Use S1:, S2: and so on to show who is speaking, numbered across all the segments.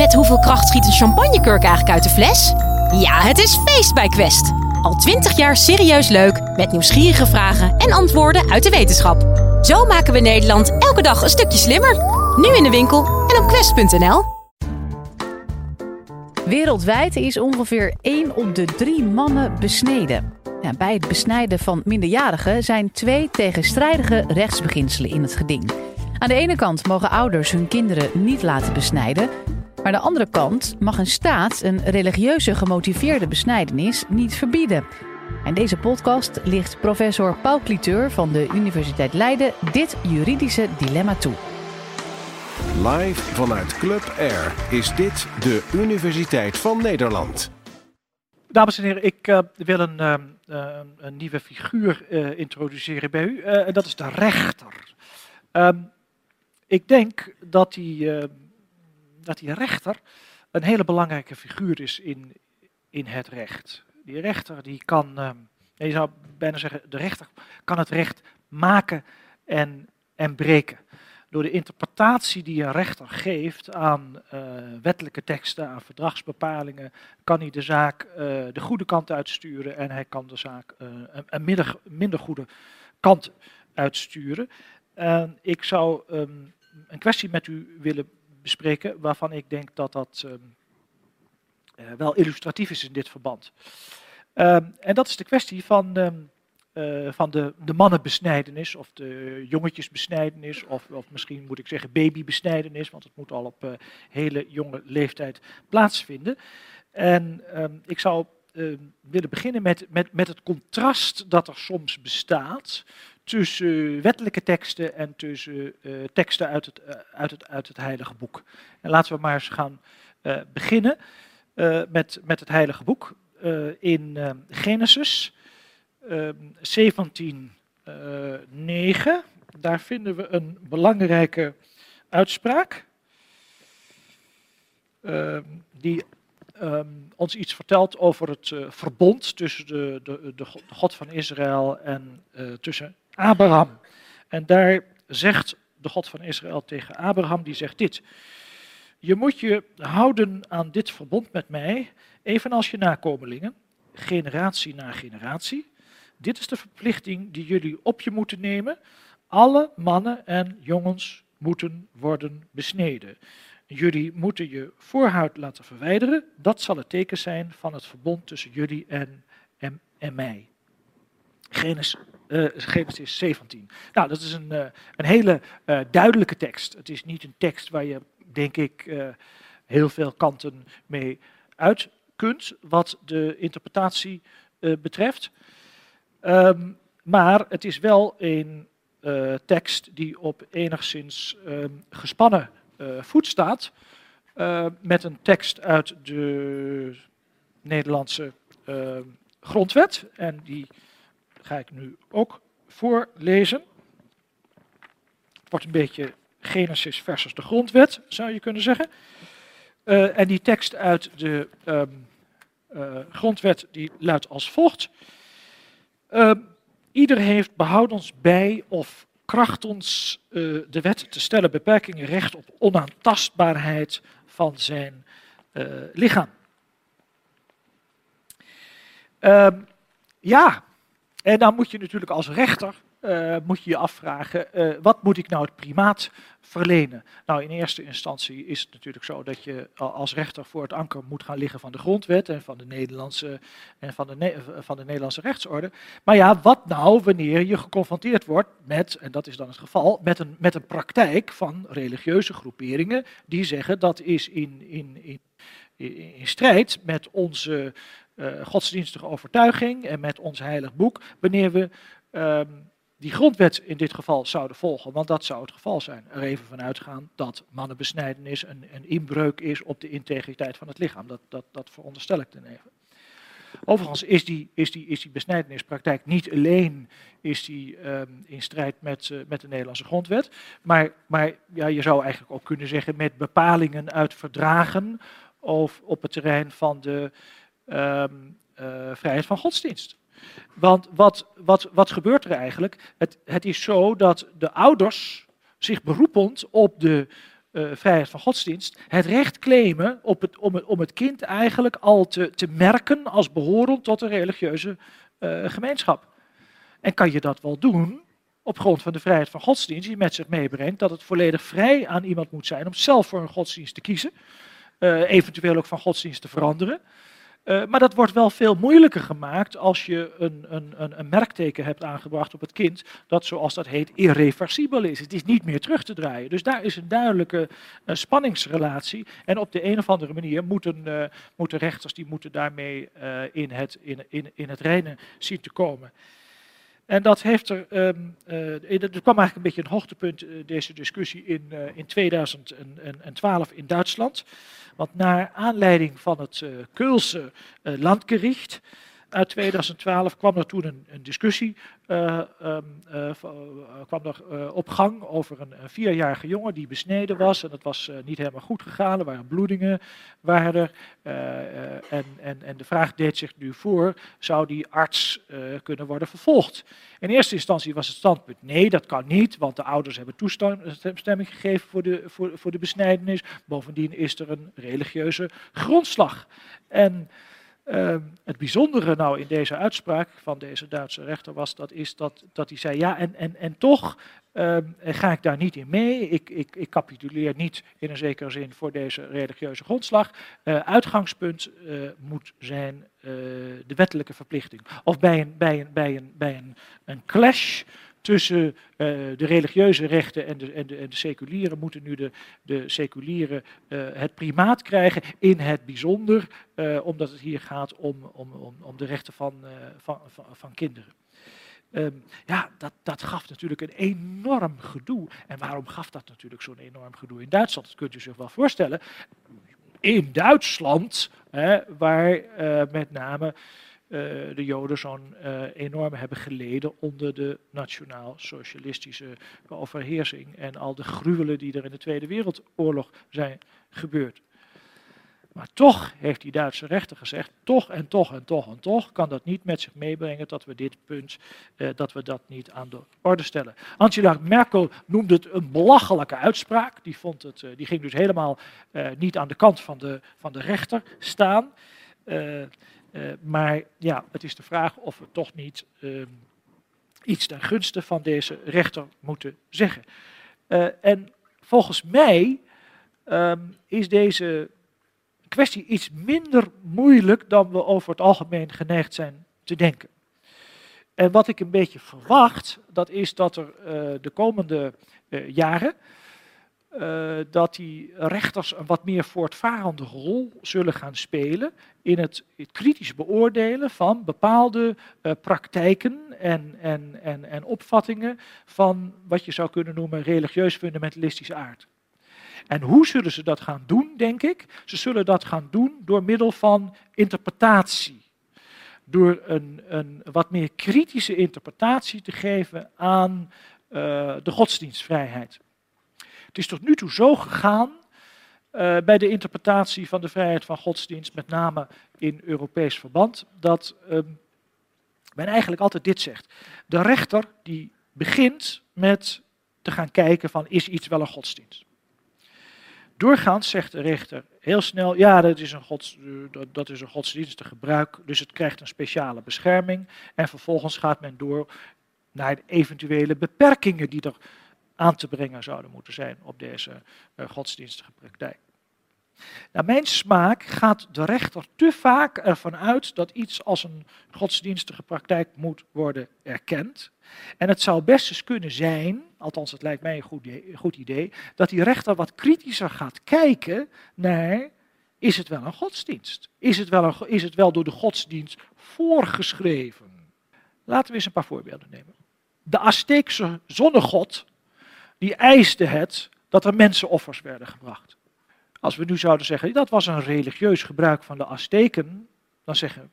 S1: Met hoeveel kracht schiet een champagnekurk eigenlijk uit de fles? Ja, het is feest bij Quest. Al twintig jaar serieus leuk, met nieuwsgierige vragen en antwoorden uit de wetenschap. Zo maken we Nederland elke dag een stukje slimmer. Nu in de winkel en op quest.nl.
S2: Wereldwijd is ongeveer 1 op de 3 mannen besneden. Bij het besnijden van minderjarigen zijn twee tegenstrijdige rechtsbeginselen in het geding. Aan de ene kant mogen ouders hun kinderen niet laten besnijden. Maar aan de andere kant mag een staat een religieuze gemotiveerde besnijdenis niet verbieden. In deze podcast ligt professor Paul Cliteur van de Universiteit Leiden dit juridische dilemma toe.
S3: Live vanuit Club Air is dit de Universiteit van Nederland.
S4: Dames en heren, ik uh, wil een, uh, een, nieuwe figuur uh, introduceren bij u. en dat is de rechter. Um, ik denk dat die, uh, dat die rechter een hele belangrijke figuur is in, in het recht. Die rechter die kan, uh, je zou bijna zeggen, de rechter kan het recht maken en, en breken. Door de interpretatie die een rechter geeft aan uh, wettelijke teksten, aan verdragsbepalingen, kan hij de zaak de goede kant uitsturen en hij kan de zaak een, een minder, minder goede kant uitsturen. ik zou um, een kwestie met u willen bespreken waarvan ik denk dat dat um, uh, wel illustratief is in dit verband. Um, en dat is de kwestie van, um, uh, van de, de mannenbesnijdenis of de jongetjesbesnijdenis of, of misschien moet ik zeggen babybesnijdenis, want het moet al op uh, hele jonge leeftijd plaatsvinden. En ik zou willen beginnen met, met, met het contrast dat er soms bestaat tussen wettelijke teksten en tussen uh, teksten uit het, uh, uit, het, uit het Heilige Boek. En laten we maar eens gaan beginnen met, met het Heilige Boek. in Genesis 17, 9, daar vinden we een belangrijke uitspraak. die um, ons iets vertelt over het verbond tussen de, de, de, God van Israël en tussen Abraham. En daar zegt de God van Israël tegen Abraham, die zegt dit. Je moet je houden aan dit verbond met mij, evenals je nakomelingen, generatie na generatie. Dit is de verplichting die jullie op je moeten nemen. Alle mannen en jongens moeten worden besneden. Jullie moeten je voorhuid laten verwijderen. Dat zal het teken zijn van het verbond tussen jullie en, en, en mij. Genesis, uh, Genesis 17. Nou, dat is een, uh, een hele uh, duidelijke tekst. Het is niet een tekst waar je, denk ik, heel veel kanten mee uit kunt, wat de interpretatie betreft. Um, maar het is wel een tekst die op enigszins um, gespannen voet staat, met een tekst uit de Nederlandse grondwet. En die ga ik nu ook voorlezen. Wordt een beetje Genesis versus de grondwet, zou je kunnen zeggen. Uh, en die tekst uit de um, uh, grondwet die luidt als volgt. Uh, ieder heeft behoudens bij of krachtens uh, de wet te stellen beperkingen recht op onaantastbaarheid van zijn lichaam. Ehm, ja, en dan moet je natuurlijk als rechter uh, moet je je afvragen, uh, wat moet ik nou het primaat verlenen? Nou, in eerste instantie is het natuurlijk zo dat je als rechter voor het anker moet gaan liggen van de grondwet en van de Nederlandse, en van de, van de Nederlandse rechtsorde. Maar ja, wat nou wanneer je geconfronteerd wordt met, en dat is dan het geval, met een, met een praktijk van religieuze groeperingen die zeggen dat is in, in, in, in strijd met onze uh, godsdienstige overtuiging en met ons heilig boek, wanneer we um, die grondwet in dit geval zouden volgen, want dat zou het geval zijn. Er even vanuit gaan dat mannenbesnijdenis een, een inbreuk is op de integriteit van het lichaam. Dat, dat, dat veronderstel ik ten even. Overigens is die, is die, is die besnijdenispraktijk niet alleen is die, um, in strijd met, uh, met de Nederlandse grondwet, maar, maar ja, je zou eigenlijk ook kunnen zeggen met bepalingen uit verdragen of op het terrein van de um, uh, vrijheid van godsdienst. Want wat, wat, wat gebeurt er eigenlijk? Het, het is zo dat de ouders zich beroepend op de uh, vrijheid van godsdienst, het recht claimen op het, om, het, om het kind eigenlijk al te, te merken als behorend tot een religieuze uh, gemeenschap. En kan je dat wel doen op grond van de vrijheid van godsdienst, die met zich meebrengt dat het volledig vrij aan iemand moet zijn om zelf voor een godsdienst te kiezen, eventueel ook van godsdienst te veranderen. Uh, maar dat wordt wel veel moeilijker gemaakt als je een, een, een, merkteken hebt aangebracht op het kind, dat zoals dat heet irreversibel is. Het is niet meer terug te draaien. Dus daar is een duidelijke uh, spanningsrelatie. En op de een of andere manier moeten, uh, moeten rechters die moeten daarmee in, het, in, in, in het reinen zien te komen. En dat heeft er, um, uh, er kwam eigenlijk een beetje een hoogtepunt, uh, deze discussie, in, uh, in 2012 in Duitsland. Want naar aanleiding van het Keulse Landgericht uit 2012 kwam er toen een, discussie uh, um, uh, kwam er, op gang over een, een, vierjarige jongen die besneden was. En dat was niet helemaal goed gegaan, er waren bloedingen. Waren er, en, en, en de vraag deed zich nu voor, zou die arts kunnen worden vervolgd? In eerste instantie was het standpunt nee, dat kan niet, want de ouders hebben toestemming gegeven voor de, voor, voor de besnijdenis. Bovendien is er een religieuze grondslag. En uh, het bijzondere nou in deze uitspraak van deze Duitse rechter was dat, is dat, dat hij zei, ja en, en, en toch uh, ga ik daar niet in mee. Ik, ik, ik capituleer niet in een zekere zin voor deze religieuze grondslag. Uh, uitgangspunt eh, moet zijn eh, de wettelijke verplichting. Of bij een, bij een, bij een, bij een, een clash tussen uh, de religieuze rechten en de, en de, seculiere moeten nu de, de seculiere uh, het primaat krijgen, in het bijzonder, uh, omdat het hier gaat om, om, om, om de rechten van, van, van, kinderen. Um, ja, dat, dat gaf natuurlijk een enorm gedoe. En waarom gaf dat natuurlijk zo'n enorm gedoe in Duitsland? Dat kunt u zich wel voorstellen. In Duitsland, hè, waar met name de Joden zo'n uh, enorm hebben geleden onder de nationaal-socialistische overheersing en al de gruwelen die er in de Tweede Wereldoorlog zijn gebeurd. Maar toch heeft die Duitse rechter gezegd, toch en toch en toch en toch kan dat niet met zich meebrengen dat we dit punt, eh, dat we dat niet aan de orde stellen. Angela Merkel noemde het een belachelijke uitspraak. Die, vond het, uh, die ging dus helemaal uh, niet aan de kant van de, van de rechter staan. Uh, maar ja, het is de vraag of we toch niet uh, iets ten gunste van deze rechter moeten zeggen. Uh, en volgens mij um, is deze kwestie iets minder moeilijk dan we over het algemeen geneigd zijn te denken. En wat ik een beetje verwacht, dat is dat er de komende jaren uh, dat die rechters een wat meer voortvarende rol zullen gaan spelen in het, kritisch beoordelen van bepaalde uh, praktijken en, en, en, en opvattingen van wat je zou kunnen noemen religieus fundamentalistische aard. En hoe zullen ze dat gaan doen, denk ik? Ze zullen dat gaan doen door middel van interpretatie. Door een, een wat meer kritische interpretatie te geven aan uh, de godsdienstvrijheid. Het is tot nu toe zo gegaan uh, bij de interpretatie van de vrijheid van godsdienst, met name in Europees verband, dat uh, men eigenlijk altijd dit zegt. De rechter die begint met te gaan kijken van is iets wel een godsdienst. Doorgaans zegt de rechter heel snel, ja, dat is, een gods, dat is een godsdienstig gebruik, dus het krijgt een speciale bescherming. En vervolgens gaat men door naar eventuele beperkingen die er aan te brengen zouden moeten zijn op deze uh, godsdienstige praktijk. Naar mijn smaak gaat de rechter te vaak ervan uit dat iets als een godsdienstige praktijk moet worden erkend. En het zou best eens kunnen zijn, althans het lijkt mij een goed, goed idee, dat die rechter wat kritischer gaat kijken naar, is het wel een godsdienst? Is het wel, is het wel door de godsdienst voorgeschreven? Laten we eens een paar voorbeelden nemen. De Azteekse zonnegod die eiste het dat er mensenoffers werden gebracht. Als we nu zouden zeggen, dat was een religieus gebruik van de Azteken, dan zeggen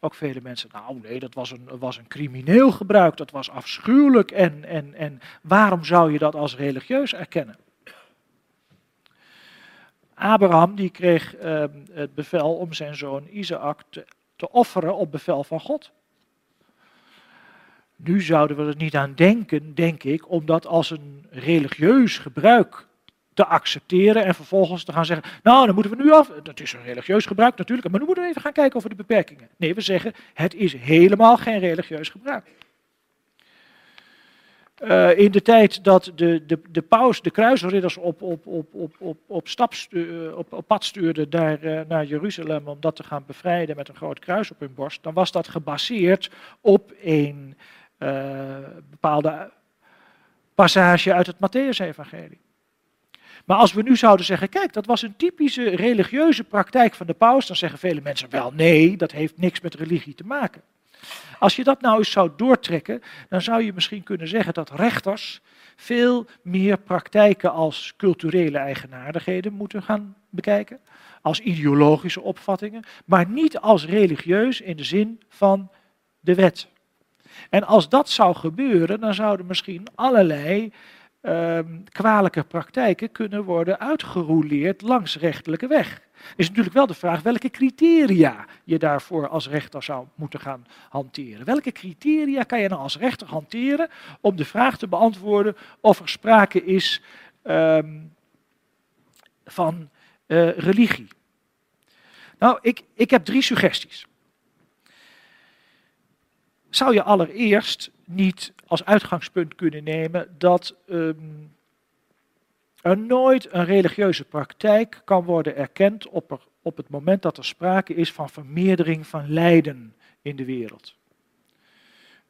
S4: ook vele mensen, nou nee, dat was een, was een crimineel gebruik, dat was afschuwelijk en, en, en waarom zou je dat als religieus erkennen? Abraham die kreeg uh, het bevel om zijn zoon Isaac te, te offeren op bevel van God. Nu zouden we er niet aan denken, denk ik, om dat als een religieus gebruik te accepteren en vervolgens te gaan zeggen, nou dan moeten we nu af, dat is een religieus gebruik natuurlijk, maar nu moeten we even gaan kijken over de beperkingen. Nee, we zeggen, het is helemaal geen religieus gebruik. Uh, in de tijd dat de, de, de paus de kruisridders op, op, op, op, op, op, stap stu, op, op pad stuurde naar, uh, naar Jeruzalem om dat te gaan bevrijden met een groot kruis op hun borst, dan was dat gebaseerd op een bepaalde passage uit het Matthäus-evangelie. Maar als we nu zouden zeggen, kijk, dat was een typische religieuze praktijk van de paus, dan zeggen vele mensen wel nee, dat heeft niks met religie te maken. Als je dat nou eens zou doortrekken, dan zou je misschien kunnen zeggen dat rechters veel meer praktijken als culturele eigenaardigheden moeten gaan bekijken, als ideologische opvattingen, maar niet als religieus in de zin van de wet. En als dat zou gebeuren, dan zouden misschien allerlei uh, kwalijke praktijken kunnen worden uitgerouleerd langs rechtelijke weg. Is natuurlijk wel de vraag welke criteria je daarvoor als rechter zou moeten gaan hanteren. Welke criteria kan je nou als rechter hanteren om de vraag te beantwoorden of er sprake is um, van uh, religie? Nou, ik, ik heb drie suggesties. Zou je allereerst niet als uitgangspunt kunnen nemen dat um, er nooit een religieuze praktijk kan worden erkend op, op het moment dat er sprake is van vermeerdering van lijden in de wereld.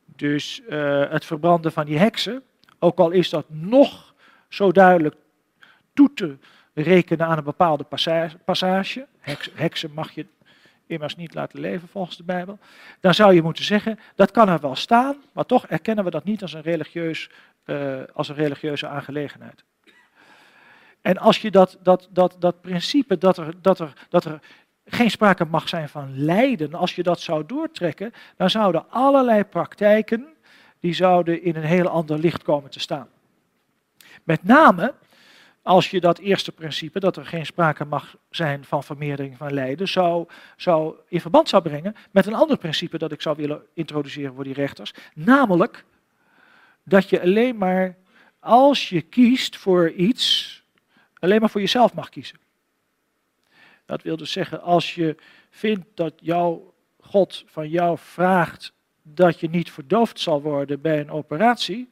S4: Dus uh, het verbranden van die heksen, ook al is dat nog zo duidelijk toe te rekenen aan een bepaalde passage, heks, heksen mag je immers niet laten leven volgens de Bijbel, dan zou je moeten zeggen, dat kan er wel staan, maar toch erkennen we dat niet als een, religieus, uh, als een religieuze aangelegenheid. En als je dat, dat, dat, dat principe dat er, dat, er, dat er geen sprake mag zijn van lijden, als je dat zou doortrekken, dan zouden allerlei praktijken, die zouden in een heel ander licht komen te staan. Met name als je dat eerste principe, dat er geen sprake mag zijn van vermeerdering van lijden, zou, zou in verband zou brengen met een ander principe dat ik zou willen introduceren voor die rechters. Namelijk dat je alleen maar als je kiest voor iets, alleen maar voor jezelf mag kiezen. Dat wil dus zeggen, als je vindt dat jouw God van jou vraagt dat je niet verdoofd zal worden bij een operatie,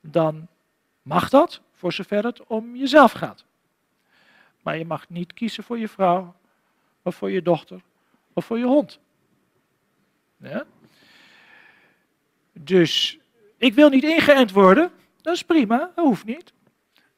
S4: dan mag dat, voor zover het om jezelf gaat. Maar je mag niet kiezen voor je vrouw, of voor je dochter, of voor je hond. Ja? Dus ik wil niet ingeënt worden, dat is prima, dat hoeft niet.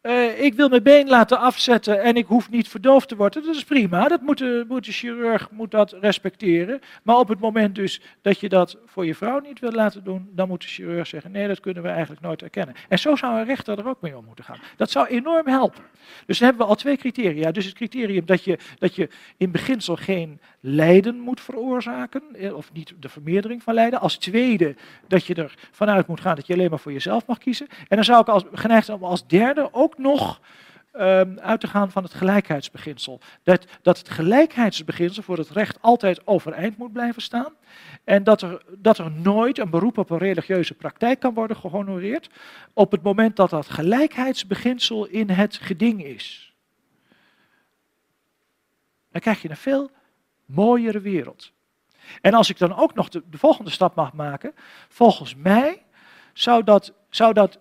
S4: Uh, ik wil mijn been laten afzetten en ik hoef niet verdoofd te worden. Dat is prima. Dat moet de, moet de chirurg moet dat respecteren. Maar op het moment dus dat je dat voor je vrouw niet wil laten doen, dan moet de chirurg zeggen: nee, dat kunnen we eigenlijk nooit erkennen. En zo zou een rechter er ook mee om moeten gaan. Dat zou enorm helpen. Dus dan hebben we al twee criteria. Dus het criterium dat je, dat je in beginsel geen lijden moet veroorzaken, eh, of niet de vermeerdering van lijden. Als tweede dat je er vanuit moet gaan dat je alleen maar voor jezelf mag kiezen. En dan zou ik als, geneigd als derde ook nog um, uit te gaan van het gelijkheidsbeginsel. Dat, dat het gelijkheidsbeginsel voor het recht altijd overeind moet blijven staan. En dat er, dat er nooit een beroep op een religieuze praktijk kan worden gehonoreerd op het moment dat dat gelijkheidsbeginsel in het geding is. Dan krijg je een veel mooiere wereld. En als ik dan ook nog de, de volgende stap mag maken, volgens mij zou dat, zou dat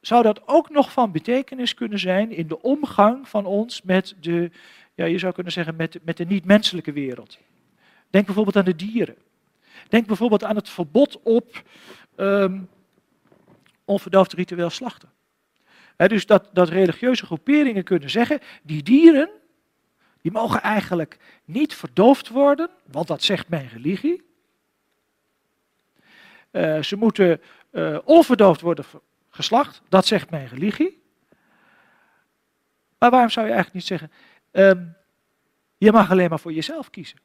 S4: zou dat ook nog van betekenis kunnen zijn in de omgang van ons met de, ja, je zou kunnen zeggen, met, met de niet-menselijke wereld. Denk bijvoorbeeld aan de dieren. Denk bijvoorbeeld aan het verbod op um, onverdoofd ritueel slachten. dus dat, dat religieuze groeperingen kunnen zeggen, die dieren, die mogen eigenlijk niet verdoofd worden, want dat zegt mijn religie. Uh, ze moeten uh, onverdoofd worden geslacht. Dat zegt mijn religie. Maar waarom zou je eigenlijk niet zeggen, um, je mag alleen maar voor jezelf kiezen?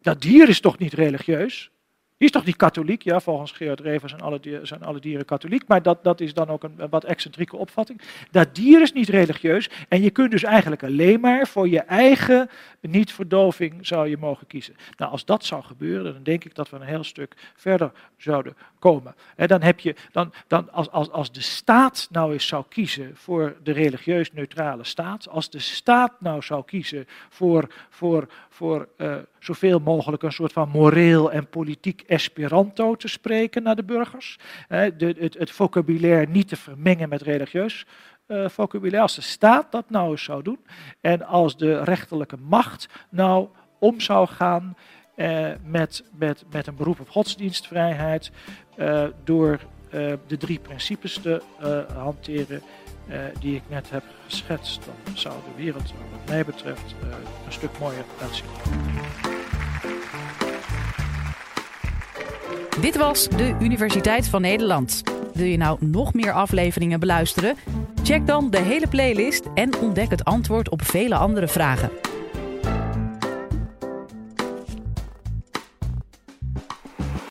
S4: Dat dier is toch niet religieus? Die is toch niet katholiek? Ja, volgens Gerard Reven zijn alle, dieren, zijn alle dieren katholiek. Maar dat, dat is dan ook een, wat excentrieke opvatting. Dat dier is niet religieus. En je kunt dus eigenlijk alleen maar voor je eigen niet-verdoving zou je mogen kiezen. Nou, als dat zou gebeuren, dan denk ik dat we een heel stuk verder zouden komen. En dan heb je, dan, dan als, als, als de staat nou eens zou kiezen voor de religieus neutrale staat, als de staat nou zou kiezen voor, voor, voor uh, zoveel mogelijk een soort van moreel en politiek esperanto te spreken naar de burgers, de, het, het vocabulaire niet te vermengen met religieus uh, vocabulaire, als de staat dat nou eens zou doen en als de rechterlijke macht nou om zou gaan uh, met, met, met een beroep op godsdienstvrijheid uh, door de drie principes te hanteren die ik net heb geschetst, dan zou de wereld wat mij betreft een stuk mooier uitzien.
S2: Dit was de Universiteit van Nederland. Wil je nou nog meer afleveringen beluisteren? Check dan de hele playlist en ontdek het antwoord op vele andere vragen.